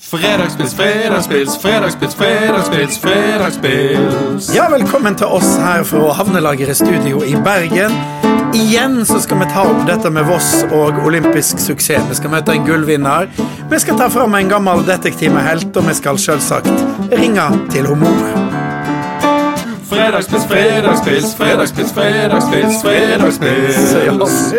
Fredagspils, fredagspils, fredagspils, fredagspils, fredagspils. Ja, velkommen til oss her fra Havnelageret studio i Bergen. Igjen så skal vi ta opp dette med Voss og olympisk suksess. Vi skal møte en gullvinner. Vi skal ta fram en gammel detektiv med helt, og vi skal selvsagt ringe til humor. Fredagspils, fredagspils, fredagspils, fredagspils, fredagspils.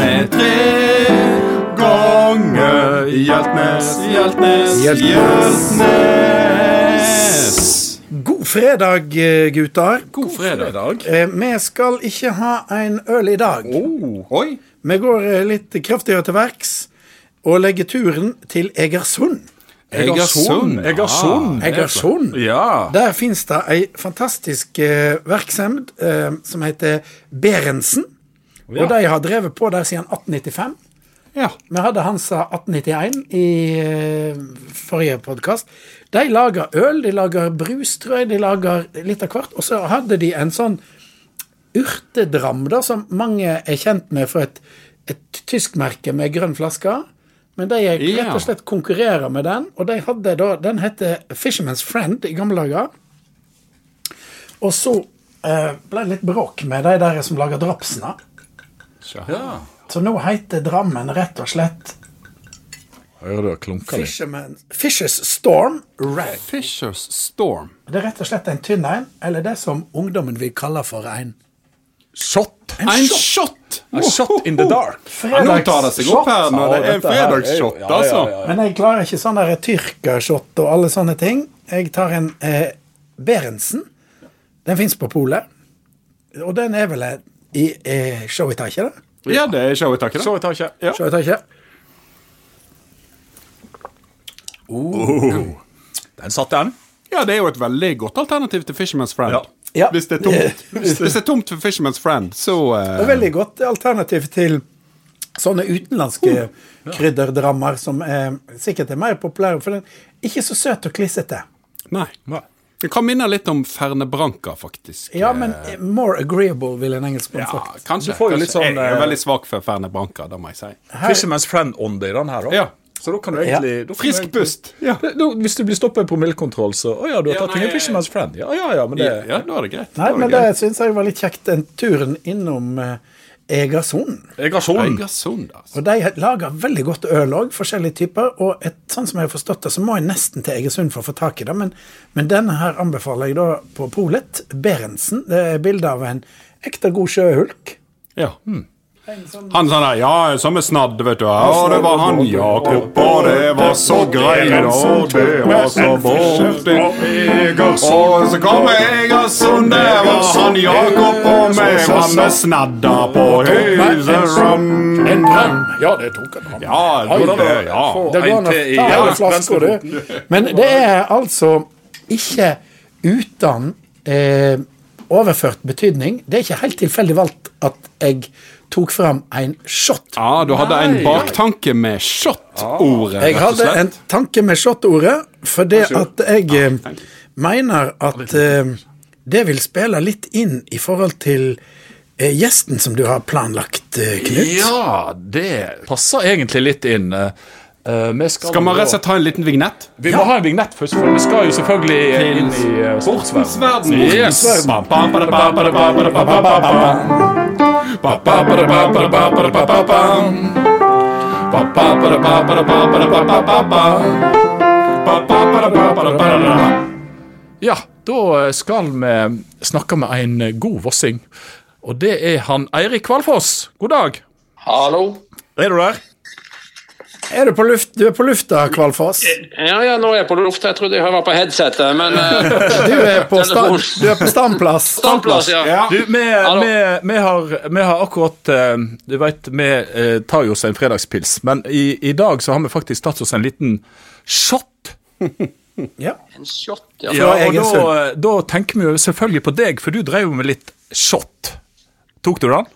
Med tre ganger Hjeltnes, Hjeltnes, Hjeltnes. Hjeltnes. God fredag, eh, gutter. God fredag. Eh, Vi skal ikke ha en øl i dag. Oi. Vi går eh, litt kraftigere til verks og legger turen til Egersund. Egersund. Egersund. Ah, Egersund. Ja. Der fins det ei fantastisk eh, virksomhet eh, som heter Berentsen. Og de har drevet på der siden 1895. ja. Vi hadde Hansa 1891 i eh, forrige podkast. De lager øl, de lager brus, tror jeg. De lager litt av hvert. Og så hadde de en sånn urtedram da, som mange er kjent med fra et, et tysk merke med grønn flaske. Men de er rett og slett konkurrerer med den, og de hadde da, den heter Fisherman's Friend i gamle dager. Og så eh, ble det litt bråk med de der som lager drapsene. ja. Så nå heter Drammen rett og slett Hører du det klunker litt? Fishers Storm Red. Fishers Storm. Det er rett og slett en tynn en, eller det som ungdommen vil kalle for en Shot! En En shot. shot! A shot in the dark. Ja, nå tar det seg opp her når det er en fredagsshot, ja, ja, altså. Men jeg klarer ikke sånn tyrkershot og alle sånne ting. Jeg tar en eh, Berentsen. Den fins på polet. Og den er vel eh, i eh, show-etaket, da? Ja, det er showet taket, da. jeg tar ikke. Ja. Show-etaket. Den satt den. Ja, det er jo et veldig godt alternativ til Fisherman's Friend. Ja. Ja. Hvis, det er tomt, hvis det er tomt for Fisherman's Friend, så Det er eh, veldig godt alternativ til sånne utenlandske krydderdrammer som er, sikkert er mer populære, for den er ikke så søt og klissete. Nei. Nei. Det kan minne litt om Ferne Branca, faktisk. Ja, men more agreeable, vil en engelskmann Ja, sagt. kanskje. Du får jo litt sånn, Jeg er eh, veldig svak for Ferne Branca, det må jeg si. Fisherman's Friend-ånde i den her, da. Ja. Så da kan du egentlig da Frisk pust. Ja. Da, da, hvis du blir stoppet i promillekontroll, så Å ja, du har tatt nei, en Fisherman's Friend. Ja, ja, ja, men det Ja, da er det greit. Nei, Da er men det det syns jeg var litt kjekt, den turen innom eh, Egersund. Egersund. Egersund, altså. Og de lager veldig godt øl òg, forskjellige typer. Og et, sånn som jeg har forstått det, så må jeg nesten til Egersund for å få tak i det. Men, men denne her anbefaler jeg da på Polet. Berentsen. Det er bilde av en ekte god sjøhulk. Ja. Han sånn der Ja, som er snadd, vet du. Ja, det var han Jakob, og det var så greit, og det var så borti Og så kom Egersund, det var han Jakob, og vi var med snadda på Høyserand. En drøm! Ja, det tok han. Ja, det, det, ja. Det går an å til i- ta ja, hele flaska, du. Men det er altså ikke uten eh, overført betydning. Det er ikke helt tilfeldig valgt at jeg tok fram en shot. Ja, du hadde en baktanke med shot-ordet, Jeg hadde en tanke med shot-ordet, fordi at jeg ah, mener at uh, det vil spille litt inn i forhold til eh, gjesten som du har planlagt, Knut. Ja, det passer egentlig litt inn. Vi skal, Skal man rett og slett ha en liten vignett? Vi må ha en vignett først, for vi skal jo selvfølgelig inn i uh, sportsverdenen. Sportsverden. Yes. Ja, da skal vi snakke med en god vossing. Og det er han Eirik Kvalfoss. God dag. Hallo? Er du der? Er du på, luft, du er på lufta, Kvalfoss? Ja, ja, nå er jeg på lufta. Jeg trodde jeg var på headsetet, men eh, Du er på, stand, du er på standplass. Standplass, ja. Du, vi, vi, vi, har, vi har akkurat eh, Du vet, vi eh, tar jo oss en fredagspils, men i, i dag så har vi faktisk tatt oss en liten shot. Ja. En shot, ja. Ja, og da, da tenker vi jo selvfølgelig på deg, for du drev jo med litt shot. Tok du den?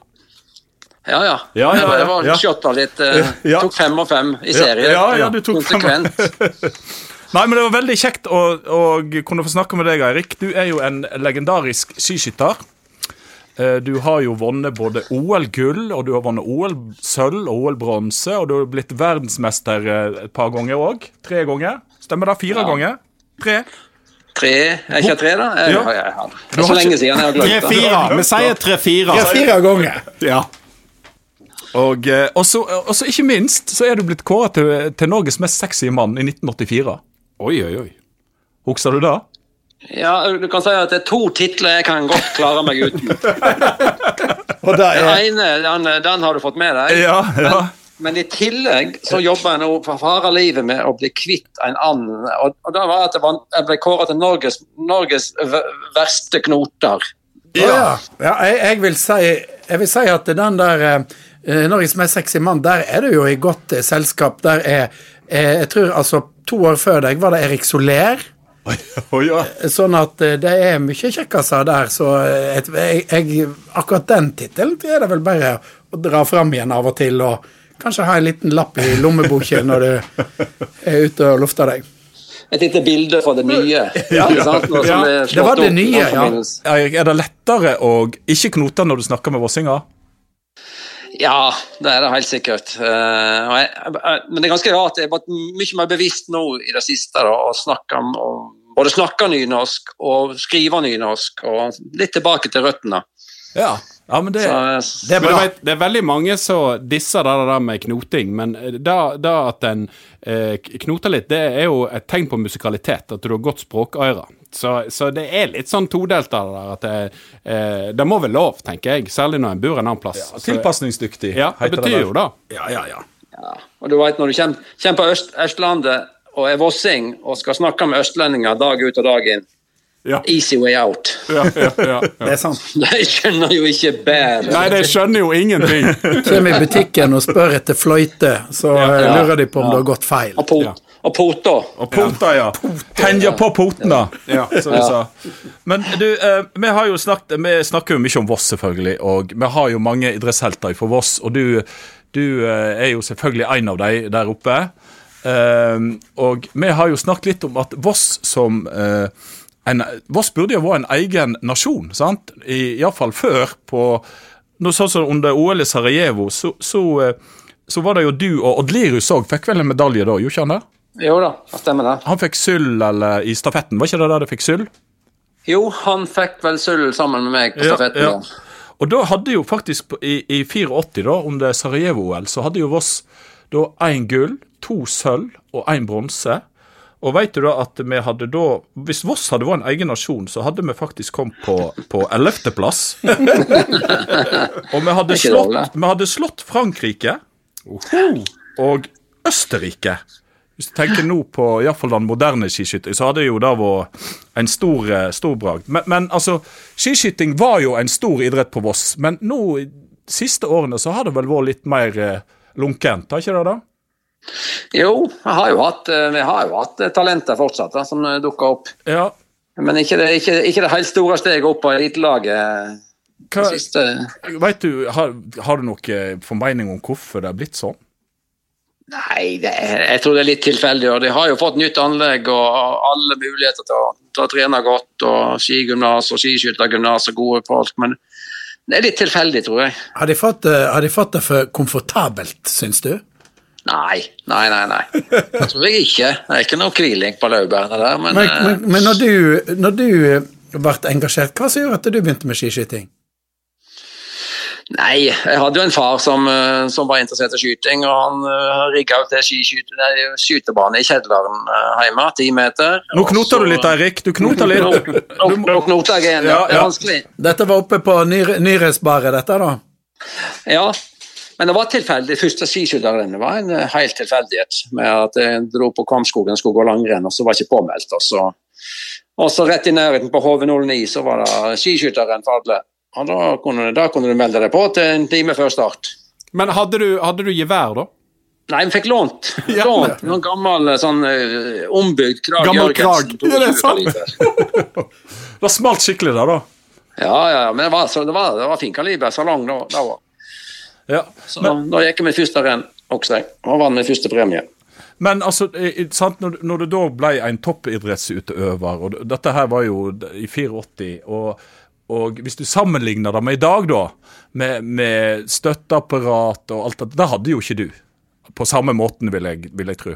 Ja, ja. Ja, ja, Det var ja. shotta litt. eh, Ja. Tok fem og fem i serie. Ja, ja, du tok fem. Konsekvent. Nei, men det var veldig kjekt å, å kunne få snakke med deg, Eirik. Du er jo en legendarisk skiskytter. Eh, Du har jo vunnet både OL-gull, og du har vunnet OL-sølv og OL-bronse, og du har blitt verdensmester eh, et par ganger òg. Tre ganger. Stemmer det? Fire Ja. ganger? Tre? Tre? Er ikke tre, da? Jeg, Ja. jeg, jeg, det er så lenge siden jeg har glemt det. Tre-fire. Vi sier tre-fire. Tre-fire ganger. Ja. Og, eh, og, så, og så ikke minst så er du blitt kåret til, til Norges mest sexy mann i 1984. Oi, oi, oi. Husker du det? Ja, du kan si at det er to titler jeg kan godt klare meg uten. Og det Den ene den, den har du fått med deg. Ja, ja. Men i tillegg så jobber jeg nå for harde livet med å bli kvitt en annen. Og, og da var at det var, jeg ble kåret til Norges, Norges verste knoter. Ja. ja jeg, jeg, vil si, jeg vil si at den der eh, Norges mest sexy mann, der er du jo i godt eh, selskap. Der er eh, Jeg tror altså to år før deg var det Erik Soler. Oh, ja. Sånn at eh, det er mye kjekkaser der, så eh, et, jeg, jeg, akkurat den tittelen er det vel bare å dra fram igjen av og til, og kanskje ha en liten lapp i lommeboka når du er ute og lufter deg. Et lite bilde fra det nye. Ja. sant? Noe som Ja, er det var det nye, ja. Er det lettere å ikke knote når du snakker med vossinger? Ja, det er det helt sikkert. Eh, jeg, jeg, men det er ganske rart. Jeg er vært mye mer bevisst nå i det siste da, å snakke om, både snakke nynorsk og skrive nynorsk, og litt tilbake til røttene. Ja. ja men det, Så, Det er bra. vet, det er veldig mange som disser det der med knoting, men da, da at en eh, knoter litt, det er jo et tegn på musikalitet, at du har godt språkøre. Så, så det er litt sånn todelt av det der, at det, eh, det må vel lov, tenker jeg, særlig når en bor en annen plass. Ja, Tilpasningsdyktig, ja, det heter betyr vel. jo det. Ja, ja, ja. ja. Og du vet, når du kommer, kommer på Øst, Østlandet og er vossing og skal snakke med østlendinger dag ut og dag inn, Ja. easy way out. Ja, ja, ja, ja. Det er sant. De skjønner jo ikke bedre. Nei, de skjønner jo ingenting. Kommer i butikken og spør etter fløyte, så eh, Ja. lurer de på om det har gått feil. Ja. Og poter. Og pota, ja. Henja på potene, Ja. som vi sa. Men du, eh, vi har jo snakket, vi snakker jo mye om Voss, selvfølgelig, og vi har jo mange idrettshelter fra Voss, og du, du eh, er jo selvfølgelig en av dem der oppe. Eh, og vi har jo snakket litt om at Voss som eh, en, Voss burde jo vært en egen nasjon, sant? I, Iallfall før, på noe sånn som under OL i Sarajevo, så, så, eh, så var det jo du og Odd Lirus òg fikk vel en medalje da, gjorde ikke han det? Jo da, det stemmer det. Han fikk sølv i stafetten, var ikke det der det fikk sølv? Jo, han fikk vel sølv sammen med meg på stafetten. ja. Og da hadde jo faktisk i, i 84, da, under Sarajevo-OL, så hadde jo Voss da én gull, to sølv og én bronse. Og vet du da at vi hadde da Hvis Voss hadde vært en egen nasjon, så hadde vi faktisk kommet på, på 11.-plass. og vi hadde, slått, vi hadde slått Frankrike og Østerrike. Hvis du tenker nå på i hvert fall den moderne skiskyting, så hadde jo det vært en stor, eh, stor bragd. Men, men altså, skiskyting var jo en stor idrett på Voss, men nå siste årene så har det vel vært litt mer eh, lunkent, har ikke det da? Jo, har jo hatt, eh, vi har jo hatt talenter fortsatt da, som dukker opp. Ja. Men ikke det, ikke, ikke det helt store steget opp på elitelaget. Hva, siste. vet du, har, har du noen formening om hvorfor det er blitt sånn? Nei, det er, jeg tror det er litt tilfeldig. og De har jo fått nytt anlegg og alle muligheter til å, til å trene godt. og Skigymnas og skiskyttergymnas og gode folk. Men det er litt tilfeldig, tror jeg. Har de fått, eh, har de fått det for komfortabelt, syns du? Nei, nei, nei. nei. Det tror jeg ikke. Det er ikke noe hviling på laurbærene der. Men, Men, eh, men, men når du, når du ble engasjert, hva som gjorde at du begynte med skiskyting? Nei, jeg hadde jo en far som, eh, som var interessert i skyting, og han uh, rigga ut nei, skytebane i kjelleren uh, hjemme, ti meter. Nå knoter du litt, Eirik. Du knoter litt. nå, nå knoter jeg igjen. Ja, Ja, det er vanskelig. Dette var oppe på Nyre- Nyresbaret, dette, da? Ja, men det var tilfeldig. Første skiskytterrennet var en eh, helt tilfeldighet. med at Jeg dro på Kvamskogen skulle gå langrenn, og så var jeg ikke påmeldt. Og så, og så rett i nærheten på HV09 så var det skiskytterrenn for alle. Og da kunne, da kunne du melde deg på til en time før start. Men hadde du, hadde du gevær, da? Nei, vi fikk lånt. Lånt noen gammel sånn uh, ombygd Krag Gammel Jørgensen. Krag. Ja, det er sant. Det smalt skikkelig der, da. Ja, ja, ja, men det var, så, det var, det var fin kaliber. Salong da. da var. Ja. Så da gikk jeg mitt første renn også, jeg. Og vant min første premie. Men altså, eh, sant, når, når du da ble en toppidrettsutøver, og dette her var jo i 84, og, og hvis du sammenligner det med i dag, da, med, med støtteapparat og alt det, det hadde jo ikke du. På samme måten, vil jeg, vil jeg tro.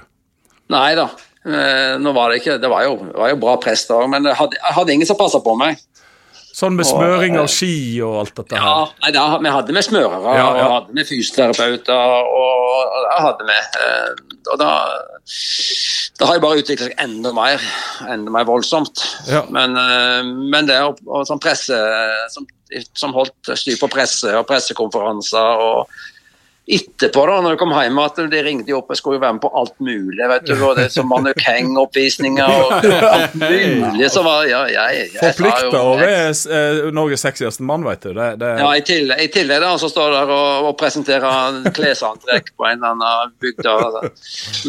Nei da. Eh, nå var det ikke Det var jo, var jo bra prester, men jeg hadde, jeg hadde ingen som passa på meg. Sånn med smøring av ski og alt dette Ja, her. nei, da, Vi hadde med smørere, Ja, ja. og hadde med fysioterapeuter. Og, og hadde vi eh, Og da da har jeg bare utviklet seg enda mer. Enda mer voldsomt. Ja. Men, eh, men det å sånn presse som, som holdt styr på presse og pressekonferanser og etterpå, da når jeg kom hjem, at de ringte de opp jeg skulle jo være med på alt mulig. vet du, og det som mannekengoppvisninger og alt mulig. Så var ja, jeg, jeg, jeg Forplikta å være eh, Norges sexieste mann, vet du. Det, det, ja, i tillegg, i tillegg da, så står der og, og presenterer klesantrekk på en eller annen bygda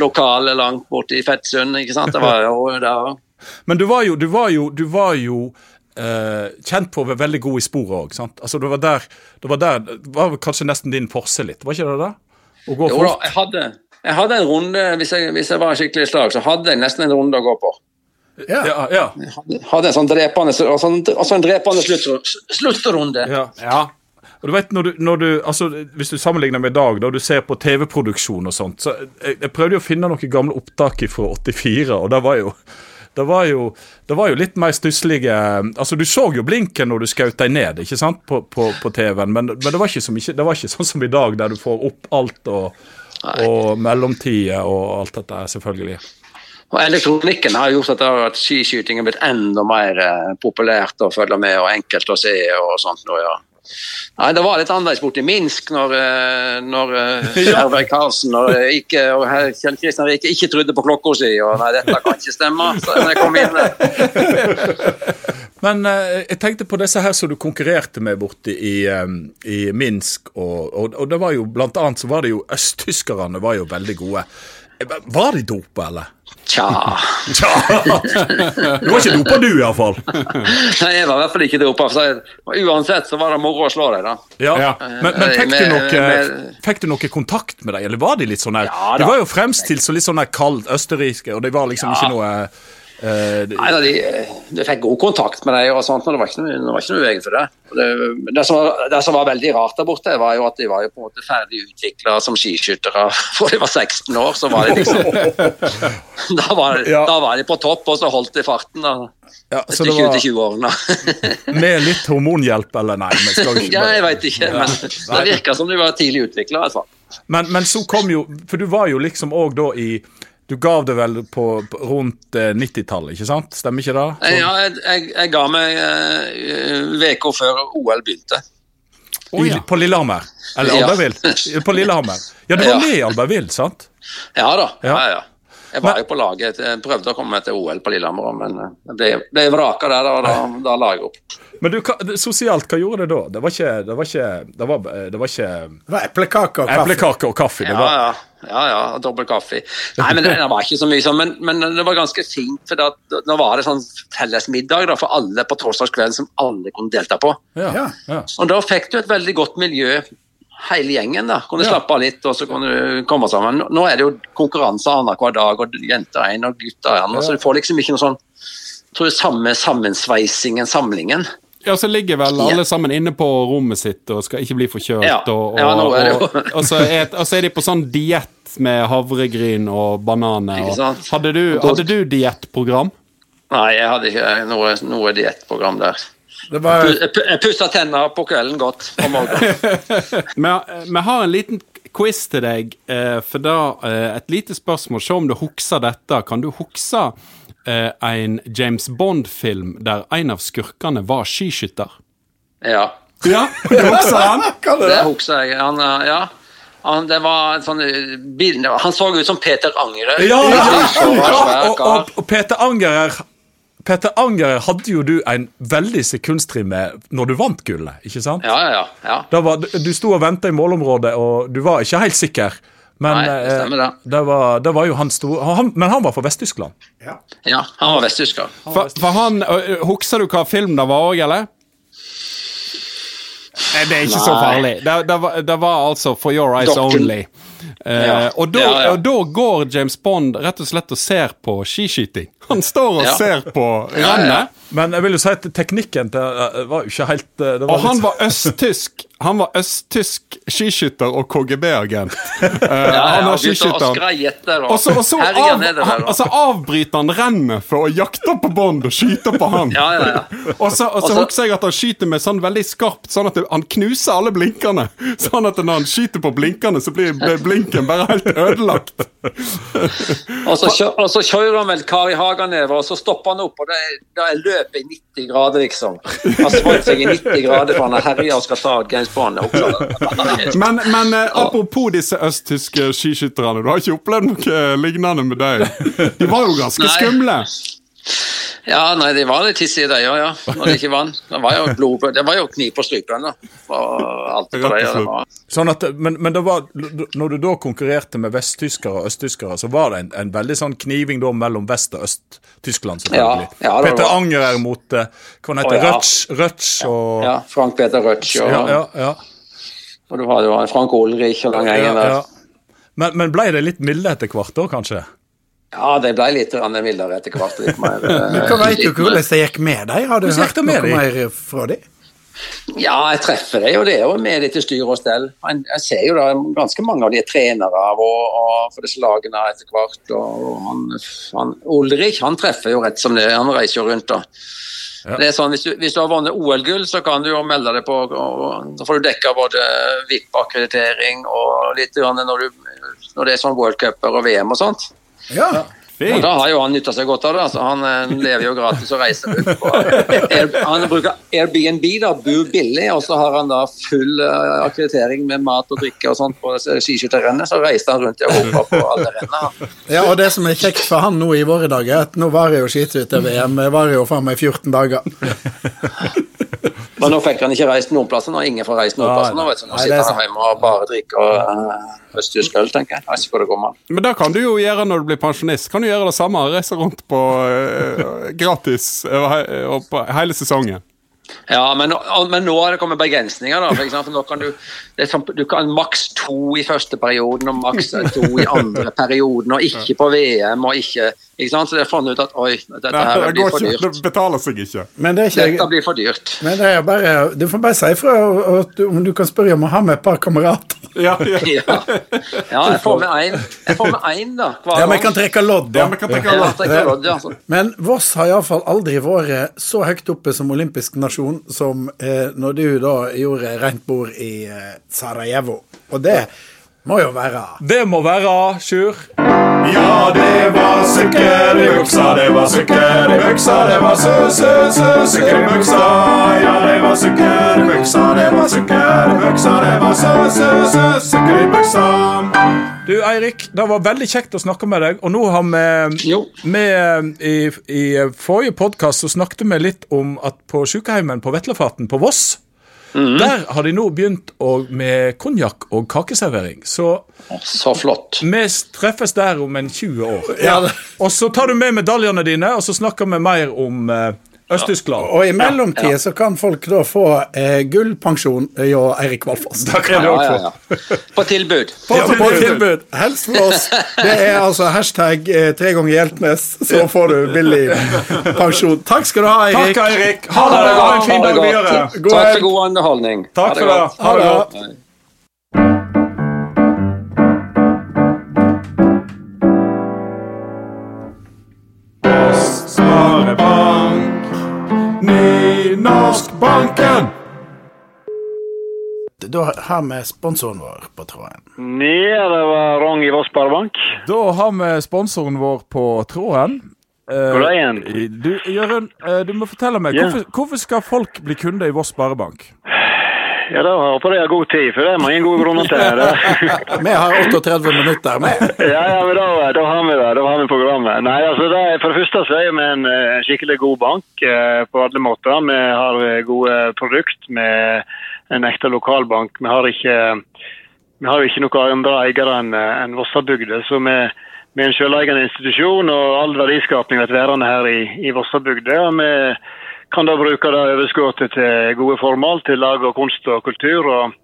lokale langt borte i Fettsund. ikke sant? Det var jo der. Men du var jo, du var jo, du var jo eh, kjent på å være veldig god i sporet òg. Altså, det var der, det var der det var kanskje nesten din forse litt, var ikke det det? Å gå Jo da, jeg hadde, jeg hadde en runde, hvis jeg, hvis jeg var skikkelig slag, så hadde jeg nesten en runde å gå på. Ja. Ja, ja, Hadde en sånn drepende, altså en, altså en drepende slutt, sluttrunde. ja. Ja. Og du vet, når du, når du, altså, Hvis du sammenligner med i dag, da du ser på TV-produksjon og sånt så jeg, jeg prøvde jo å finne noen gamle opptak fra 84, og det var jo det var, jo, det var jo litt mer stusslige Altså, Du så jo blinken når du skjøt deg ned ikke sant, på, på, på TV-en, men, men det, var ikke som, det var ikke sånn som i dag, der du får opp alt og, og mellomtider og alt dette, selvfølgelig. Og Elektronikken har gjort at skiskyting er blitt enda mer eh, populært å følge med og enkelt å se og sånt. nå, ja. Nei, Det var litt annerledes borte i Minsk når, eh, når eh, Herberg Karlsen og, ikke, og herr Kjell Kristian Rike ikke trodde på klokka si. og Nei, dette kan ikke stemme. Så jeg kom inn. Men eh, jeg tenkte på disse her som du konkurrerte med borte i, i Minsk, og, og, og det var jo blant annet så var det jo østtyskerne var jo veldig gode. Var de dopa, eller? Tja Tja! Du var ikke dopa du, iallfall. Nei, Jeg var i hvert fall ikke dopa. Uansett så var det moro å slå deg, da. Ja. Ja. Men, men fikk, du noe, fikk du noe kontakt med dem, eller var de litt sånn her Ja, De var jo fremstilt som litt sånn her kaldt østerrikske, og de var liksom Ja. ikke noe de- Nei, da, de, de fikk god kontakt med deg, og sånt, men det var ikke noe, det var ikke noe vegen for det. Det, det, som var, det som var veldig rart der borte, var jo at de var jo på en måte ferdig utvikla som skiskyttere for de var 16 år. Så var de liksom Da var, Ja. da var de på topp, og så holdt de farten. da. ja, så det var 20-20-årene. med litt hormonhjelp, eller nei? Ikke ja, jeg veit ikke, men det virka som de var tidlig utvikla. Altså. men, men så kom jo For du var jo liksom òg da i Du gav det vel på, på rundt eh, 90-tallet, ikke sant? Stemmer ikke det? Så... Ja, jeg, jeg, jeg ga meg uka før OL begynte. I, På Lillehammer? Eller Ja. Albertville? På Lillehammer. Ja, du var Ja. med i Albertville, sant? Ja da. Ja. ja, ja. Jeg var Men- jo på laget. Jeg prøvde å komme meg til OL på Lillehammer, men det, ble vraka der, og da, da la jeg opp. Men du, hva- sosialt, hva gjorde det da? Det var ikke Det var ikke, det var, det var ikke Det var eplekake og kaffe. eplekake og kaffe. Det Ja, var, ja. ja, ja dobbel kaffe. Nei, men det, det var ikke så mye sånn, men, men det var ganske fint. for da, Nå var det sånn felles middag da, for alle på torsdagskvelden som alle kunne delta på. ja, Ja. ja. Og da fikk du et veldig godt miljø, hele gjengen. da. Kunne Ja. slappe av litt, og så kunne du komme sammen. Nå- er det jo konkurranse annenhver dag, og jenter én og gutter én. Så du får liksom ikke noe sånn tror jeg, samme sammensveisingen, samlingen. Ja, så ligger vel alle sammen inne på rommet sitt og skal ikke bli forkjølt. Ja. Og, og, Ja, nå er det jo. og, og, så er, og så er de på sånn diett med havregryn og bananer. Og, hadde du, hadde du diettprogram? Nei, jeg hadde ikke noe, noe diettprogram der. Det var Jeg pu- pussa tenner på kvelden godt om morgenen. Vi vi har en liten quiz til deg, eh, for da eh, et lite spørsmål. Se om du husker dette. Kan du huske eh, en James Bond-film der en av skurkene var skiskytter? Ja, Ja, det husker han! Det husker jeg. Han, eh, ja. Han, det var en sånn eh, han så ut som Peter Angerer. Ja, ja, ja, og, og, og Peter Angerer Peter Angerer hadde jo du en veldig sekundstrim med når du vant gullet, ikke sant? Ja, ja, ja. ja. Da var, du sto og venta i målområdet, og du var ikke helt sikker. Men Nei, det stemmer det. eh, det, var, det var jo han store han, Men han var fra Vest-Tyskland. Ja. ja han var vesttysker. For, for han, Husker du hva film det var òg, eller? Nei, Det er ikke så farlig. Det, det, var, det var altså For Your Eyes Doktor- Only. Eh, Ja. og, da, Ja, ja. og da går James Bond rett og slett og ser på skiskyting. Han står og Ja. ser på Ja, rennet. Men jeg vil jo si at teknikken til, eh, var jo ikke helt eh, det var Og han litt- var østtysk Han var østtysk skiskytter og KGB-agent. Eh, Ja, han ja, er skiskytter. Og så, og så av, han, altså avbryter han rennet for å jakte på Bond og skyte på han. Ja, ja, ja. Og så, og så husker jeg at han skyter med sånn veldig skarpt, sånn at det, han knuser alle blinkene. Sånn at når han skyter på blinkene, så blir blinken bare helt ødelagt. Og så, kjø- og så kjører han vel Kari Haga nedover, og så stopper han opp, og det, er- det er løpet i 90 grader, liksom. Han svant seg i 90 grader for han er herja og skal ta James Bond. Men, men eh, apropos disse østtyske skiskytterne, du har ikke opplevd noe lignende med deg? De var jo ganske skumle. Ja, nei, de var litt hissige, de òg, ja. Når de ikke vant. Det var jo blod Det var jo kniv på strupen, det, det. Sånn at, men, men det var, når du da konkurrerte med vesttyskere og østtyskere, så var det en, en veldig sånn kniving da mellom Vest- og Øst-Tyskland, selvfølgelig. Ja, ja, Peter var- Angerer mot eh, hva heter, Å, ja. Røtsch, og Ja, Frank Peter Røtsch og, ja, ja, ja, og du har jo Frank Olrich og gjengen der. Men, men ble det litt milde etter hvert da, kanskje? Ja, det ble litt mildere etter hvert. Litt mer, eh, Hva vet du hvordan det gikk med dem? Har du hørt noe de? mer fra dem? Ja, jeg treffer dem, og Det er jo med litt i styr og stell. Jeg ser jo da ganske mange av de er trenere av og, og for disse lagene etter hvert. Og han, han, Ulrik han treffer jo rett som det. Han reiser jo rundt. da. Ja. Det er sånn, hvis du, hvis du har vunnet OL-gull, så kan du jo melde deg på. og Da får du dekka både VIP-akkreditering og litt grann når, du, når det er sånn worldcuper og VM og sånt. Ja. Og da har jo han nytta seg godt av det. Altså, han eh, lever jo gratis og reiser rundt. På, han bruker Airbnb, da, bor billig, og så har han da full eh, akkreditering med mat og drikke og sånt på skiskytterrennet. Så reiser han rundt i Europa på alle rennene. ja, og det som er kjekt for han nå i våre dager, er at nå varer jo skiskytter-VM varer jo faen meg 14 dager. Men nå fikk han ikke reist noen plasser. Nå ingen får reist noen plasser. Nå, vet du, nå sitter er han hjemme og bare drikker uh, østtysk øl, tenker jeg. Ikke hvor det går med. Men det kan du jo gjøre når du blir pensjonist. Kan du gjøre det samme? Reise rundt på uh, gratis og på hele sesongen. Ja, men, nå- men nå har det kommet begrensninger. da, for eksempel, nå kan Du det sånn, du kan maks to i første perioden og maks to i andre perioden, og ikke på VM. og ikke, ikke sant? Så det er funnet ut at oi, dette Nei, her det, blir for ikke, dyrt. det betaler seg ikke. Men det er Dette blir for dyrt. men det er bare, Du får bare si ifra om du kan spørre om å ha med et par kamerater. Ja, ja. Ja, ja jeg får med én, jeg får med én da. hver Ja, Vi kan trekke lodd, ja ja. kan trekke Ja, alle. trekker lodd, ja. Men Voss har iallfall aldri vært så høyt oppe som olympisk nasjon som eh, når du da gjorde rent bord i eh, Sarajevo. Og det må jo være Det må være, Sjur. Ja, det var sukker i buksa, det var sukker i buksa, det var sø, sø, sø, sukker i buksa. Ja, det var sukker i buksa, det var sukker i buksa, det var sø, sø, sø, sukker i buksa. Du, Eirik, det var veldig kjekt å snakke med deg. Og nå har vi med, i, I forrige podkast så snakket vi litt om at på sykehjemmet på Vetlefaten på Voss Der har de nå begynt å, med konjakk og kakeservering. Så Så flott. vi treffes der om en 20 år. Ja, Og så tar du med medaljene dine, og så snakker vi mer om eh, Øst-Tyskland. Og i mellomtida så kan folk da få eh, gullpensjon hjå Eirik Valfoss. Det kan Ja, ja, ja. På tilbud. På, på tilbud. Helst for oss. Det er altså hashtag eh, tre ganger Hjeltnes, så får du billig pensjon. Takk skal du ha, Eirik. Takk, Eirik. Ha det. Ha en fin Ha det godt. God Takk for god underholdning. Takk for det. godt. Ha det Ha godt. Nynorskbanken. Da har vi sponsoren vår på tråden. Ja, det var Rong i Voss Sparebank. Da har vi sponsoren vår på tråden. Brian. Du, Jørund, eh, du må fortelle meg, Yeah. hvorfor, hvorfor skal folk bli kunde i Voss Sparebank? Ja, da håper jeg har god tid, for det er mange gode grunner til det. Vi har 38 minutter med. Ja, ja, men da, da har vi det. Da har vi programmet. Nei, altså, det For det første så er vi en en skikkelig god bank eh, på alle måter. Vi har eh, gode produkt med en ekte lokalbank. Vi har ikke, vi har ikke noen andre eiere enn en Vossabygda. Så vi, vi er en selveiende institusjon, og all verdiskaping blir værende her i, i Vossabygda. Vi kan da bruke det overskuddet til gode formål, til lag og kunst og kultur og,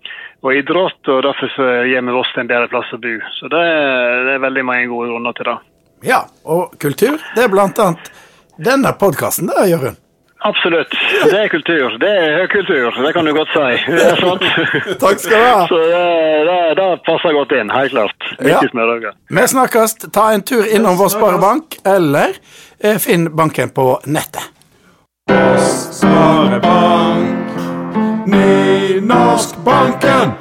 og idrett. og Derfor så gir vi Voss en bedre plass å bo. Så det, er- det er veldig mange gode grunner til det. Ja, og kultur, det er annet denne podkasten der, Jørund. Absolutt. Det er kultur. Det er høykultur, det kan du godt si. Det er sant. Takk skal du ha. Så det, det, det passer godt inn, helt klart. Ja. Vi snakkes. Ta en tur innom Voss Sparebank, eller eh, finn banken på nettet. Sparebank, Nynorskbanken.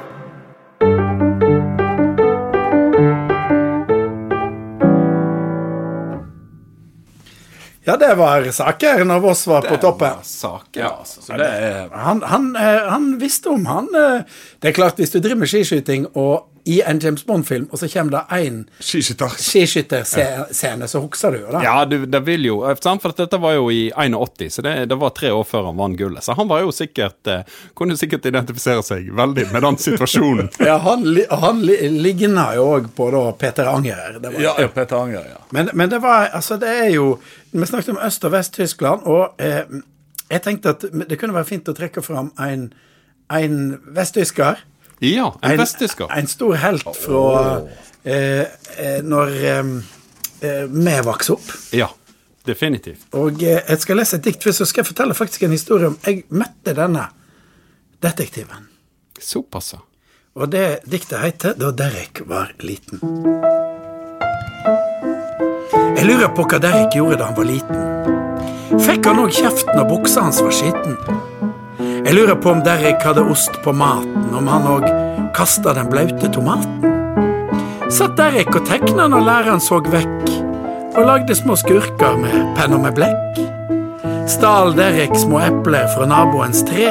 Ja, det var saker når Voss var på toppen. Saker, altså. Så det er Han, han, eh, han visste om han eh, Det er klart, hvis du driver med skiskyting og i en James Bond-film, og så kommer det én skiskytterscene, så husker du jo det. Ja, du, det vil jo eh. For dette var jo i 81, så det, det var tre år før han vant gullet. Så han var jo sikkert eh, kunne sikkert identifisere seg veldig med den situasjonen. Ja, han, han ligna jo òg på da Peter Anger. Det var, Ja, ja, Peter Anger, ja. Men, men det var Altså, det er jo Vi snakket om Øst- og Vest-Tyskland, og eh, jeg tenkte at det kunne være fint å trekke fram en, en vesttysker. Ja, en vesttysker. En stor helt fra oh. eh, når eh, eh, vi vokste opp. Ja, definitivt. Og eh, jeg skal lese et dikt, for så skal jeg fortelle faktisk en historie om Jeg møtte denne detektiven. Såpass, ja. Og det diktet heter 'Da Derek var liten'. Jeg lurer på hva Derek gjorde da han var liten. Fikk han òg kjeft når buksa hans var skitten? Jeg lurer på om Derek hadde ost på maten, om han òg kasta den blaute tomaten. Satt Derek og tegna når læreren så vekk, og lagde små skurker med penn og med blekk. Stal Derek små epler fra naboens tre,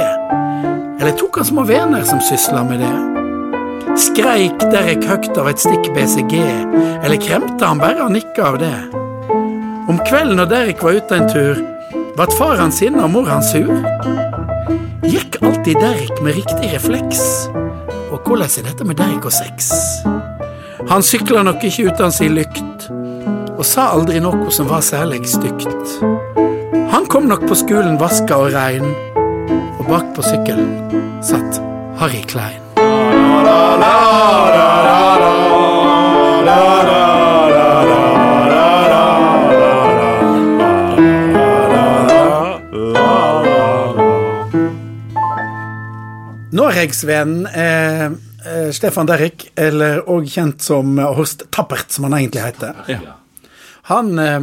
eller tok han små vener som sysla med det? Skreik Derek høgt av et stikk BCG, eller kremte han bare og nikka av det? Om kvelden når Derek var ute en tur, vart far han sinna og mor han sur? Gikk alltid Derek med riktig refleks? Og hvordan er dette med Derek og sex? Han sykla nok ikke uten sin lykt, og sa aldri noe som var særlig stygt. Han kom nok på skolen vaska og rein, og bak på sykkelen satt Harry Klein. Norgesvennen eh, eh, Stefan Derrik, eller òg kjent som Horst Tappert, som han egentlig heter. Ja. Han eh,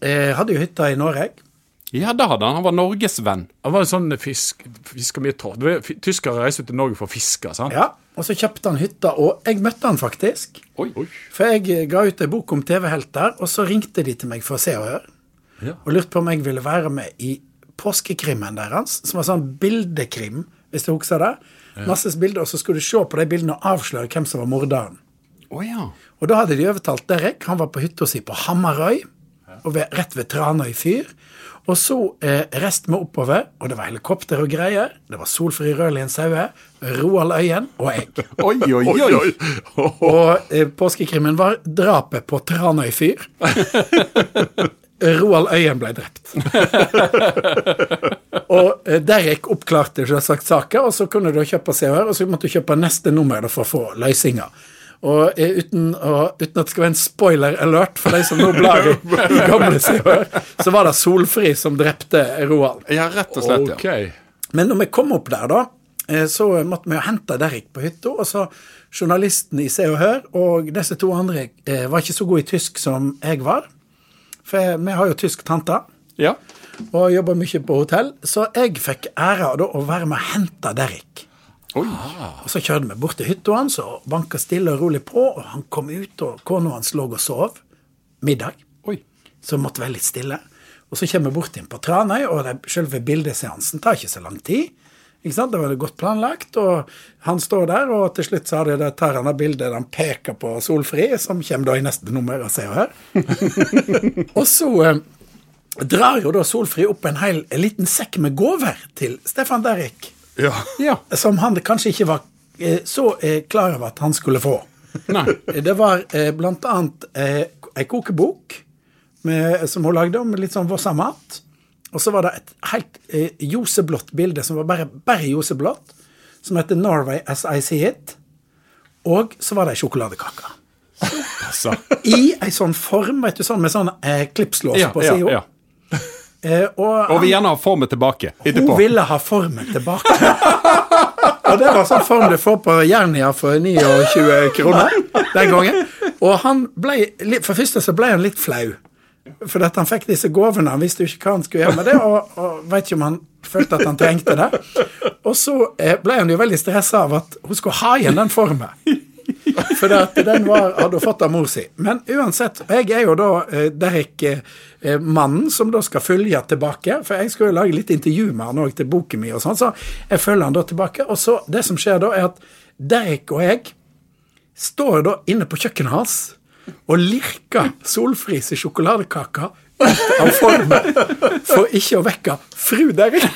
eh, hadde jo hytta i Norge. ja, det hadde han. Han var norgesvenn. Han var en sånn fisk, fisker mye fi- Tyskere reiser til Norge for å fiske, sant? Ja, Og så kjøpte han hytta, og jeg møtte han faktisk. Oi. For jeg eh, ga ut ei bok om TV-helter, og så ringte de til meg for å se og høre. Ja. Og lurte på om jeg ville være med i påskekrimmen deres, som var sånn bildekrim, hvis du husker det. Masses bilder, og så skulle du se på de bildene og avsløre hvem som var morderen. Oh, ja. Og da hadde de overtalt Derek. Han var på hytta si på Hamarøy, og ved, rett ved Tranøy fyr. Og så eh, reiste vi oppover, og det var helikopter og greier. Det var Solfri Rødlien Saue, Roald Øyen og jeg. Oi, oi, oi. Og eh, påskekrimmen var drapet på Tranøy fyr. Roald Øyen ble drept. og eh, Derek oppklarte selvsagt saker, og så kunne du kjøpe Se og Hør, og så måtte du kjøpe neste nummer for å få løsninger. Og eh, uten, å- uten at det skal være en spoiler alert for de som nå blar i, i gamle Se og Hør, så var det Solfri som drepte Roald. Ja, rett og slett, ja. Men når vi kom opp der, da, eh, så måtte vi jo hente Derek på hytta. Og så journalisten i Se og Hør og disse to andre var ikke så gode i tysk som jeg var. For vi har jo tysk tante Ja. Og jobber mye på hotell. Så jeg fikk æra da å være med og hente Derrik. Oi. Og så kjørte vi bort til hytta hans og banka stille og rolig på. Og han kom ut, og kona hans lå og sov. Middag. Oi. Så måtte være litt stille. Og så kommer vi bort inn på Tranøy, og det- selve bildeseansen tar ikke så lang tid. Ikke sant? Det var godt planlagt, og han står der, og til slutt så det, tar han av bildet han peker på Solfri, som kommer da i neste nummer av Se og Hør. og så eh, drar jo da Solfri opp en hel en liten sekk med gaver til Stefan Derrik, Ja. ja. som han kanskje ikke var eh, så eh, klar over at han skulle få. Nei. Det var eh, blant annet eh, ei kokebok med, som hun lagde om litt sånn Vossa-mat. Og så var det et helt eh, ljoseblått bilde som var bare, bare ljoseblått, som heter 'Norway as I See It'. Og så var det ei sjokoladekake. I ei sånn form, vet du, sånn med sånn eh, klipslås Ja, på ja, sida. ja. Eh, og Og vil gjerne ha formen tilbake etterpå. hun ville ha formen tilbake. og det var sånn form du får på Jernia for 29 kroner den gangen. Og han ble, for første så ble han litt flau. For at han fikk disse gavene, han visste jo ikke hva han skulle gjøre med det, og, og vet ikke om han følte at han trengte det. Og så eh, ble han jo veldig stressa av at hun skulle ha igjen den formen. For at den var, hadde hun fått av mor si. Men uansett, jeg er jo da eh, Derek eh, som da skal følge tilbake. For jeg skal jo lage litt intervju med han òg til boken min, og sånn, så jeg følger han da tilbake. Og så det som skjer da, er at Derek og jeg står da inne på kjøkkenet hans og lirker solfrise sjokoladekaker av formen for ikke å vekke fru Derek.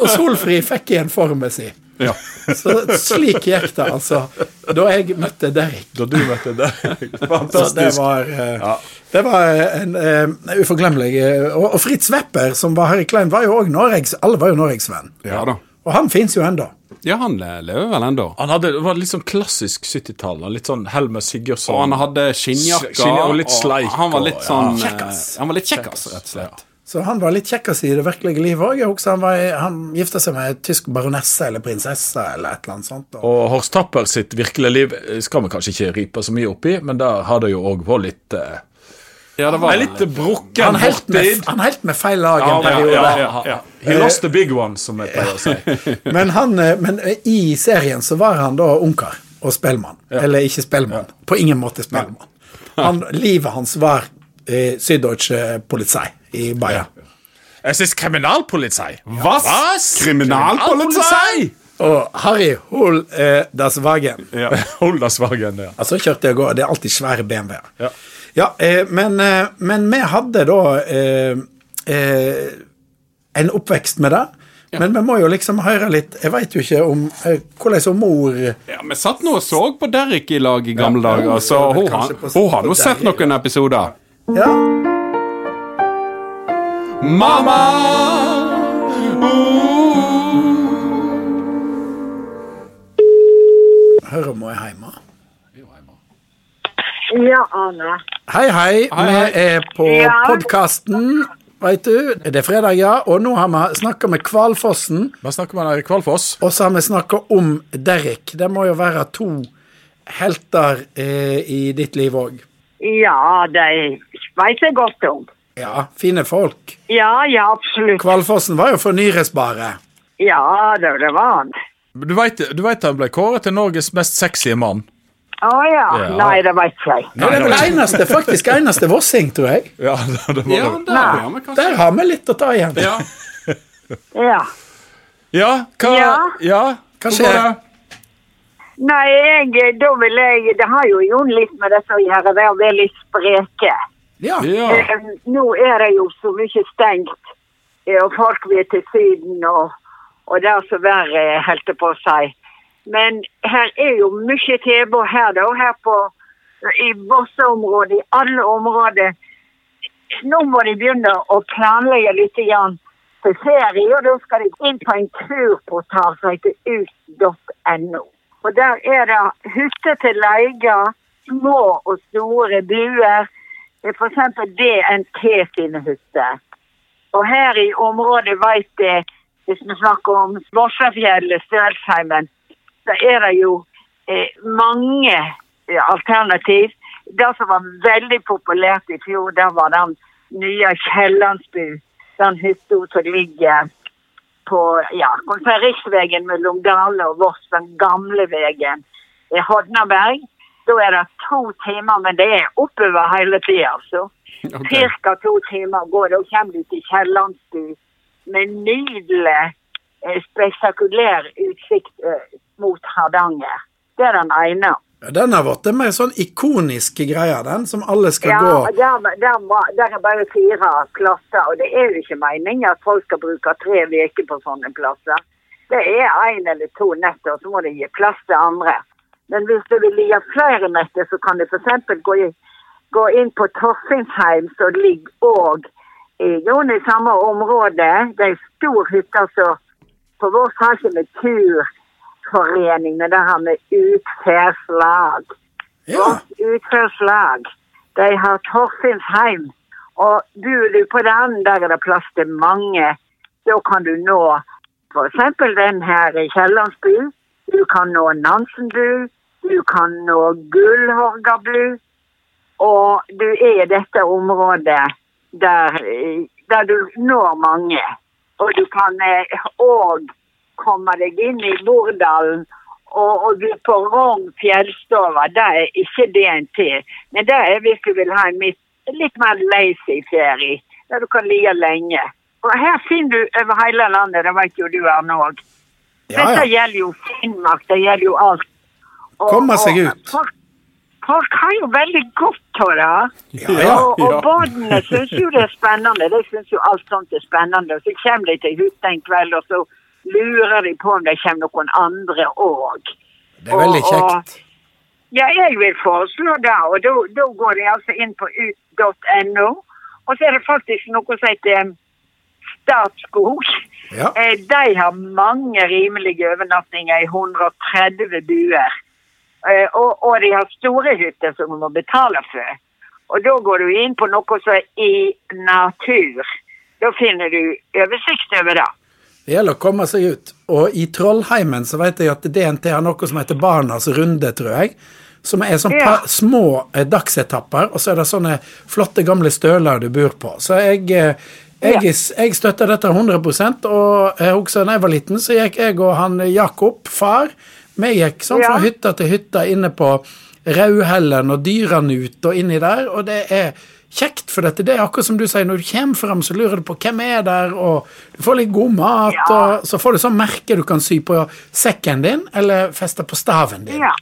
Og Solfri fikk igjen formen sin. Ja. Så slik gikk det, altså, da jeg møtte Derek. Da du møtte det. Så det Fantastisk. var, ja. det var en uh, uforglemmelig eh, og, og Fritz Wepper, som var her i Klein, var jo òg Norges Alle var jo Norges venn. ja da. Og han fins jo ennå. Ja, han lever vel ennå. Han hadde, var litt sånn klassisk 70-tall. Litt sånn Helmer Sigurdsson. Og han hadde skinnjakker. Og litt sleik, Han var litt sånn ja. eh, Han var litt kjekkas, rett og slett. Så han var litt kjekkas i det virkelige livet òg. Jeg husker han, var, han gifta seg med en tysk baronesse eller prinsesse eller et eller annet sånt. Og, Og Horst Tapper sitt virkelige liv eh, skal vi kanskje ikke ripe så mye opp i, men der har det jo òg vært litt eh, Ja, det var Ei litt brukken han helt med, fortid. han helt med feil lag en periode. ja, ja, ja. He lost the big one, som jeg pleier å si. Men, han, eh, men eh, i serien så var han da ungkar og spellmann. Eller ikke spellmann. På ingen måte spellmann. Han, livet hans var eh, Syddeutsche Polizei i Bayern. Jeg ist Kriminalpolizei. Hva? Kriminalpolizei? Og Harry hold eh, das Wagen. Ja. Hold deg svagen der. Altså kjørte jeg går, det er alltid svære BMW-er. Ja. Ja, eh, men, eh, men vi hadde da eh, eh, en oppvekst med det. Men vi må jo liksom høre litt Jeg veit jo ikke om eh, hvordan som mor Ja, Vi satt nå og så på Derrick i lag i gamle dager, så hun har nå sett noen episoder. Ja, Mamma! hører om hun er hjemme. Ja, Arne. Hei, hei. Hei, Vi er på Ja. podkasten, veit du. Det er fredag, ja. Og nå har vi snakka med Kvalfossen, Hva snakker man om i Kvalfoss? og så har vi snakka om Derek. Det må jo være to helter eh, i ditt liv òg. Ja, det vet jeg godt om. Ja, fine folk. Ja, ja, absolutt. Kvalfossen var jo fornyresbare. Ja, det, det var han. Du vet, du vet han ble kåret til Norges mest sexy mann? Å ja. Ja. Nei, det vet jeg. jeg. Det er vel eneste, faktisk eneste Vossing, tror jeg. Ja, det var Ja, det. der har vi Der har vi litt å ta igjen. ja. Ja. Ja, hva Ja. ja. Hva skjer? Nei, jeg, da vil jeg Det har jo Jon litt med dette å gjøre, det å være litt spreke. Ja. Ja. Eh, Nå er det jo så mye stengt, eh, og folk vil til Syden og, og det er så verre, holdt jeg på å si. Men her er jo mye tilbud her, da. Her på i Vosseområdet, i alle områder. Nå må de begynne å planlegge litt igjen for ferie, og da skal de inn på en turportal som heter ut.no. Og der er det hytter til leie, små og store buer. For eksempel DNT sine hytter. Og her i området veit jeg, hvis vi snakker om Vossafjellet, Stølsheimen, så er det jo eh, mange eh, alternativ. Det som var veldig populært i fjor, det var den nye Kiellandsbu. Den hytta som ligger på ja, riksveien mellom Dale og Voss, den gamle veien. Hodnaberg. Da er det to timer, men det er oppover hele tida, altså. Ok. Cirka to timer går det, og kommer du til Kiellandsbu med nydelig, eh, spektakulær utsikt eh, mot Hardanger. Det er den ene. Ja, Den har vært en mer sånn ikonisk greie, den, som alle skal Ja, gå der, der, der er bare fire plasser, og det er jo ikke meningen at folk skal bruke tre uker på sånne plasser. Det er én eller to netter, så må de gi plass til andre. Men hvis du vil gi flere netter, så kan du f.eks. gå gå inn på Torfinsheim, som ligger òg i noen i samme område. Det er stor hytte, så på vår har ikke vi turforening, men det har vi utferdslag. Ja. Vårt utferdslag. De har Torfinsheim. Og bor du på den, der er det plass til mange. Da kan du nå f.eks. den her i Kiellandsbyen. Du kan nå Nansenbu. Du kan nå Gullhorgabu. Og du er i dette området der, der du når mange. Og du kan òg komme deg inn i Bordalen og, og du på Rogn fjellstova. Det er ikke DNT. Men det er hvis du vil ha en litt, mer lazy ferie, der du kan ligge lenge. Og her finner du over hele landet, det vet jo du Arne òg. Ja, Dette gjelder jo Finnmark, det gjelder jo alt. Og- Komme seg ut. Folk, folk har jo veldig godt av det. Ja, ja. Og, og ja. badene syns jo det er spennende. De syns jo alt sånt er spennende. Så kommer de til hytta en kveld, og så lurer de på om det kommer noen andre òg. Det er veldig kjekt. Ja, jeg vil foreslå det. Og da, går de altså inn på ut.no. Og så er det faktisk noe som heter Statskog. Ja. Eh, De har mange rimelige overnattinger i 130 buer. Eh, Og, og de har store hytter som du må betale for. Og da går du inn på noe som er i natur. Da finner du oversikt over det. Det gjelder å komme seg ut. Og i Trollheimen så vet jeg at DNT har noe som heter Barnas runde, tror jeg. Som er sånn Ja. små eh, dagsetapper, og så er det sånne flotte gamle støler du bor på. Så jeg, jeg, jeg, jeg støtter dette 100 og jeg husker da jeg var liten, så gikk jeg og han Jakob, far, vi gikk sånn fra Ja. hytta til hytta inne på Rauhellen og Dyranut og inni der, og det er kjekt, for dette. Det er akkurat som du sier, når du kommer fram, så lurer du på hvem er der, og du får litt god mat, Ja. og så får du sånn merke du kan sy på sekken din, eller feste på staven din. Ja.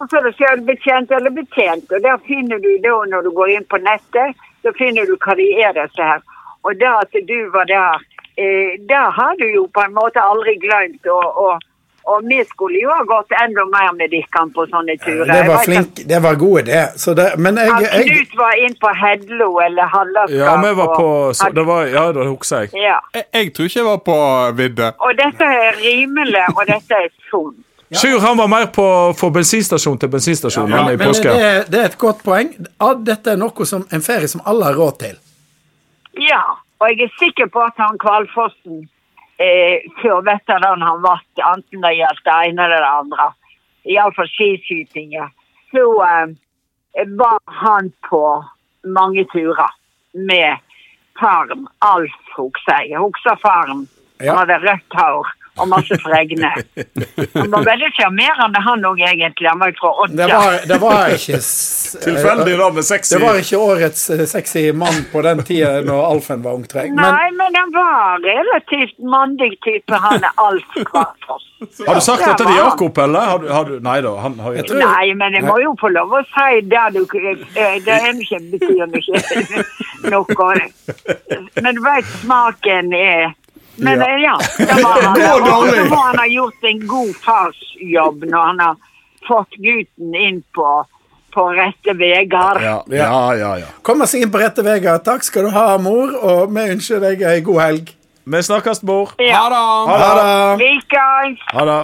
Og så er det selvbetjent eller betjent, og der finner du da, når du går inn på nettet, så finner du hva de er disse her. Og det at du var der, eh, det har du jo på en måte aldri glemt, og, og, og vi skulle jo ha gått enda mer med dere på sånne turer. Det var flink, det var god idé. Så det, men jeg, jeg Knut var inn på Hedlo eller Hallaskap. Ja, vi var på så Det var Ja, det husker jeg. Ja. Jeg, jeg tror ikke jeg var på vidde. Og dette er rimelig, og dette er sunt. Sjur han var mer på for bensinstasjon til bensinstasjon ja, enn i men påske. det, det er et godt poeng. Dette er noe som en ferie som alle har råd til. Ja, og jeg er sikker på at han Kvalfossen eh, før veteran han vært, enten det gjaldt det ene eller det andre, iallfall skiskytinga, så eh, var han på mange turer med faren Alf, jeg. Jeg faren. Ja. Han hadde rødt hår og masse fregne. Han var veldig sjarmerende, han òg, egentlig. Han var fra Odda. Det var, det var ikke Tilfeldig da med sexy Det var ikke årets eh, sexy mann på den tida når Alfen var ungtreng. Men Nei, men han var relativt mandig type, han er Alf Kvartfoss. Har du sagt dette til? Jakob, eller? Har du, har du, nei da, han har jo tror- Nei, men jeg må jo få lov å si det du eh, Det er ikke, betyr ikke noe. Men du vet, smaken er Men Ja. eh, ja, det var han. Og så må han ha gjort en god farsjobb når han har fått gutten inn på, på rette veier. Ja, ja, ja. ja. komme seg inn på rette veier. Takk skal du ha, mor, og vi ønsker deg ei god helg. Vi snakkes, mor. Ja. Ha det! Ha det. Likeens. Ha det.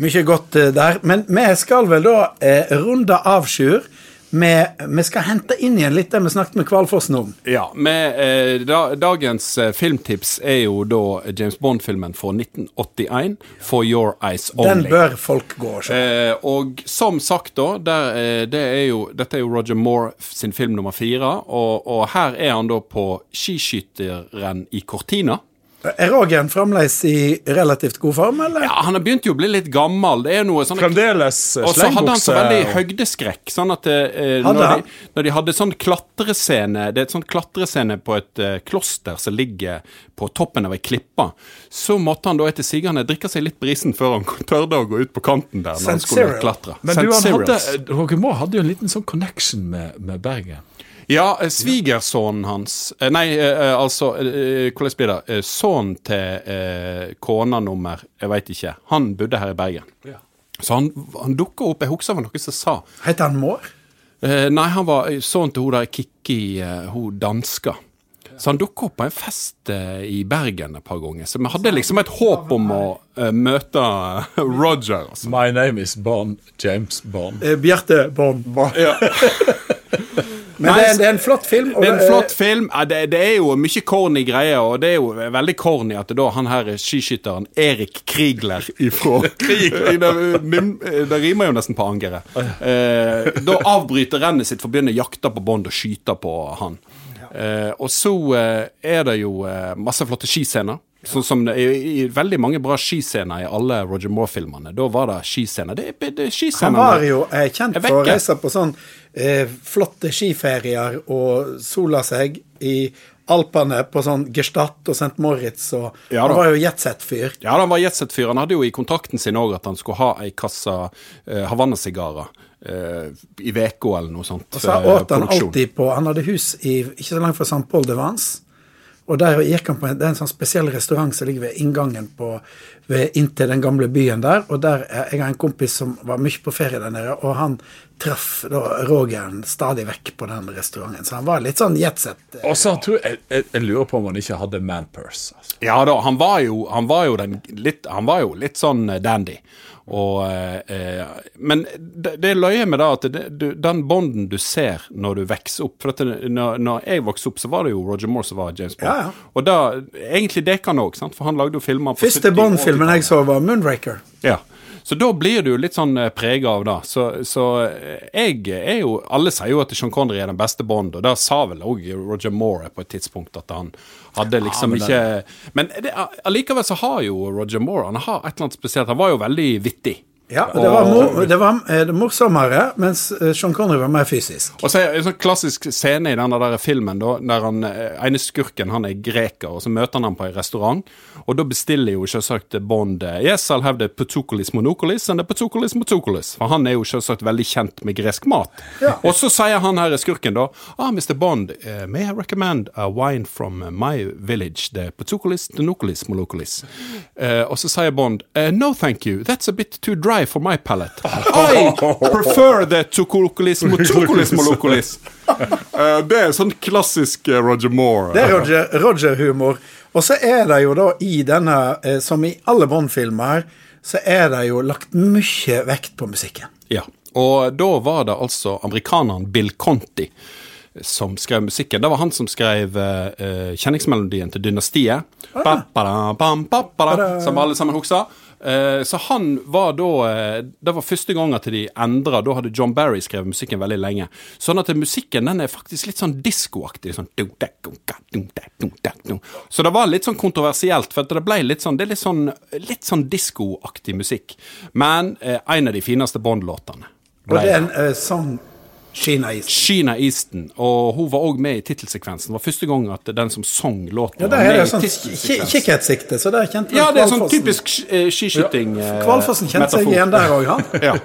Mye godt eh, der. Men vi skal vel da eh, runde av, Sjur. Med Vi skal hente inn igjen litt det vi snakket med Kvalfossen om. Ja, med, eh, da, Dagens eh, filmtips er jo da James Bond-filmen fra 1981, For Your Eyes Only. Den bør folk gå og se. Eh, og som sagt, da, der, eh, det er jo, dette er jo Roger Moore sin film nummer fire. Og, og her er han da på skiskytteren i Cortina. Er Ragen fremdeles i relativt god form, eller? Ja, Han har begynt jo å bli litt gammel. Det er noe sånn Fremdeles Og så hadde han så veldig slengbukse. høydeskrekk. Sånn at eh, når, de, når de hadde sånn klatrescene Det er et sånn klatrescene på et eh, kloster som ligger på toppen av ei klippe. Så måtte han da etter sigende drikke seg litt brisen før han tørde å gå ut på kanten der. når han skulle klatre. Men St. du, han hadde. Roger Moore hadde jo en liten sånn connection med, med Bergen. Ja, eh, svigersønnen hans eh, Nei, eh, altså Hvordan blir det? Sønnen til eh, kona nummer Jeg veit ikke. Han bodde her i Bergen. Så han, han dukka opp Jeg husker det var noen som sa Heter han? Eh, nei, han var sønnen til hun der Kikki, hun danska. Så han dukka opp på en fest i Bergen et par ganger. Så vi hadde liksom et håp om å møte Roger. Altså. My name is Bond. James Bond. Eh, Bjarte Bond. Men det er, det er en flott film. Det er en flott film. Ja, Det, det er jo mye corny greier, og det er jo veldig corny at da han her skiskytteren Erik Krigler ifra det, det rimer jo nesten på angeret. Eh, da avbryter rennet sitt for å begynne å jakte på Bond og skyte på han. Eh, og så eh, er det jo eh, masse flotte skiscener. Sånn som det er i, veldig mange bra skiscener i alle Roger Moore-filmene. Da var det skiscener. Det, det, det, Han var jo eh, kjent for å reise på sånn eh, flotte skiferier og sola seg i Alpene på sånn Gestadt og St. Moritz. og Ja Han var jo jetset-fyr. Ja, han var jetset-fyr. Han hadde jo i kontrakten sin òg at han skulle ha ei kasse eh, Havanna-sigarer eh, i veka eller noe sånt. Og så åt han alltid på Han hadde hus i, ikke så langt fra St. Paul de Vence. Og der gikk han på en, det er en sånn spesiell restaurant som ligger ved inngangen på, ved, inntil den gamle byen der. Og der er jeg har en kompis som var mye på ferie der nede, og han traff da Rogeren stadig vekk på den restauranten. Så han var litt sånn jetset. Og så tror jeg, jeg, jeg lurer på om han ikke hadde manpurse. Altså. Ja da, han var jo, han var jo, den, litt, han var jo litt sånn eh, dandy. Og, eh, eh, men det, det er løye med det at det, du, den bonden du ser når du vokser opp For det, når, når jeg vokste opp, så var det jo Roger Moore som var James Bond. Ja, ja. Og da, egentlig det kan òg, for han lagde jo filmer Første 70- Bond-filmen jeg så, var Moonraker. Ja. Så da blir du litt sånn prega av det. Så, så eh, jeg er jo Alle sier jo at Sean Connery er den beste Bond, og det sa vel òg Roger Moore på et tidspunkt, at han hadde liksom men ikke Men allikevel så har jo Roger Moore Han har et eller annet spesielt. Han var jo veldig vittig. Ja, det var, mor, det var eh, det morsommere, mens eh, Sean Connery var mer fysisk. Og så er en sånn klassisk scene i denne der filmen da, der han, eh, ene skurken han er greker, og så møter han ham på en restaurant. Og da bestiller jo selvsagt Bond Yes, I'll have the Patukolis monokolis and the Patukolis motokolis. For han er jo selvsagt veldig kjent med gresk mat. Og så sier han her skurken da Ah, Mr. Bond, uh, may I recommend a wine from my village, the Patukolis monokolis monokolis. Eh, og så sier Bond uh, No, thank you, that's a bit too dry for my palate. I prefer the Tukolis motokolis monokolis. Uh, det er sånn klassisk eh, Roger Moore. Det er Roger- Roger-humor. og så er det jo da i denne, eh, som i alle Bond-filmer, så er det jo lagt mye vekt på musikken. Ja, og da var det altså amerikaneren Bill Conti som skrev musikken. Det var han som skrev eh, kjenningsmelodien til Dynastiet. Ba-ba-da, bam, ba-ba-da, som alle sammen husker. Eh, så han var da eh, Det var første gang at de endra. Da hadde John Barry skrevet musikken veldig lenge. Sånn at musikken den er faktisk litt sånn diskoaktig. Sånn. Så det var litt sånn kontroversielt, for det ble litt sånn Det er litt sånn, litt sånn diskoaktig musikk. Men eh, en av de fineste Bond-låtene. Og det er en uh, sang Sheena East. Sheena Easton, og hun var òg med i tittelsekvensen. Det var første gang at den som sang låten, Ja, var der er med sånn i tittelsekvensen. ki- kikkertsikte, så der kjente Ja, det er sånn typisk eh, skiskyting. Ja, Kvalfossen kjente seg igjen der òg, han. Ja.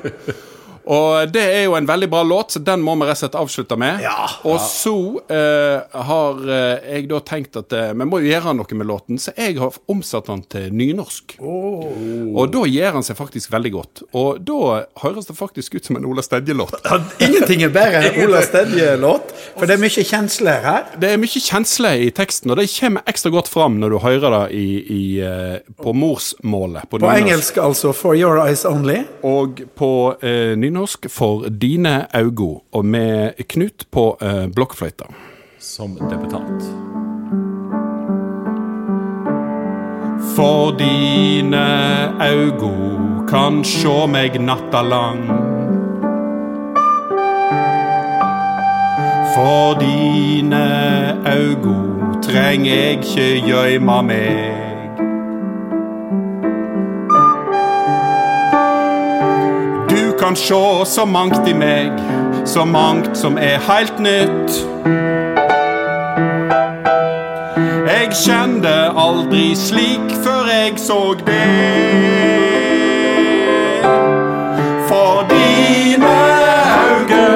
Og det er jo en veldig bra låt, så den må vi rett og slett avslutte med. Ja. Og så uh, har eh, jeg da tenkt at uh, vi må jo gjøre noe med låten, så jeg har omsatt den til nynorsk. Og da gjør han seg faktisk veldig godt. Og da høres det faktisk ut som en Ola Stedje-låt. Ja, Ingenting er bedre enn Ola Stedje-låt, for det er mye kjensler her. Det er mye kjensler i teksten, og det kommer ekstra godt fram når du hører det i, i, uh, på morsmålet. På på engelsk altså 'For Your Eyes Only'. Og på eh, nynorsk for dine augo, og med Knut på eh, blokkfløyta. Som debutant. For dine augo kan sjå meg natta lang. For dine augo treng eg ikkje gøyma meg. Kan sjå så mangt i meg, så mangt som er heilt nytt. Jeg kjente aldri slik før jeg så det. For dine auge,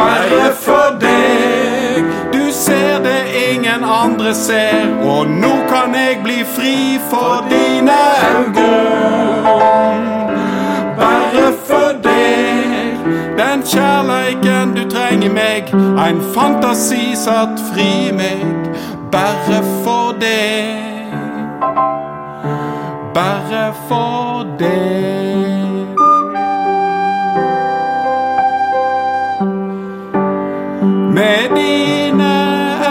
bare for deg. Du ser det ingen andre ser, og nå kan jeg bli fri for dine auge. Den kjærleiken du trenger meg. En fantasi satt fri meg, bare for deg. Bare for deg. Med dine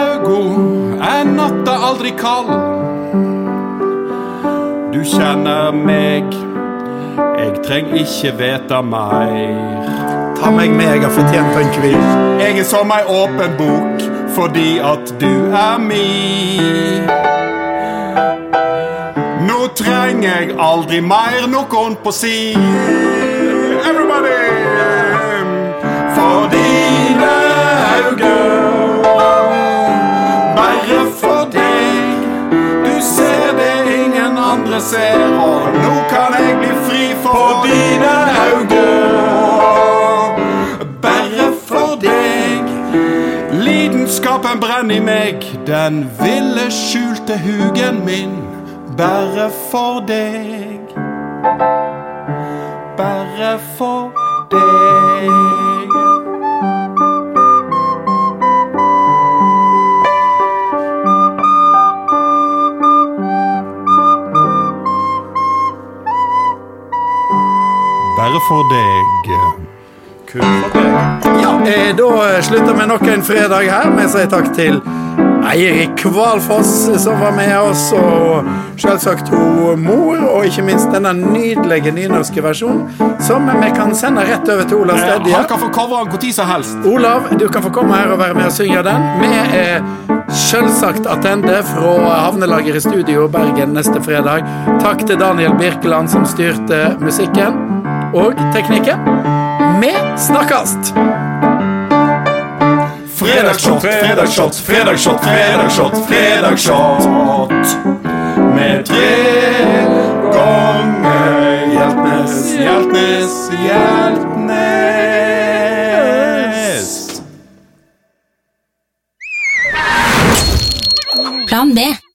øyne er natta aldri kald. Du kjenner meg, jeg treng ikke vite mer. Ta meg meg har fortjent en hvil. Jeg er som ei åpen bok fordi at du er mi. Nå trenger jeg aldri mer noen på si. Everybody! For dine øyne, bare for deg. Du ser det ingen andre ser, og nå kan jeg bli fri Lidenskapen brenner i meg, den ville skjulte hugen min. Bare for deg. Bare for deg. Bare for deg. Ja, eh, Da slutter vi nok en fredag her. Vi sier takk til Eirik Kvalfoss som var med oss, og selvsagt hun mor, og ikke minst denne nydelige nynorske versjonen, som vi kan sende rett over til Olav Stedje. Han kan få covre den når som helst. Olav, du kan få komme her og være med og synge den. Vi er selvsagt attende fra Havnelager i studio Bergen neste fredag. Takk til Daniel Birkeland som styrte musikken og teknikken. Vi snakkes! Fredagshot, fredagshot, fredagshot, fredagshot, fredagshot. Med tre ganger Hjeltnes, Hjeltnes, Hjeltnes. Plan B.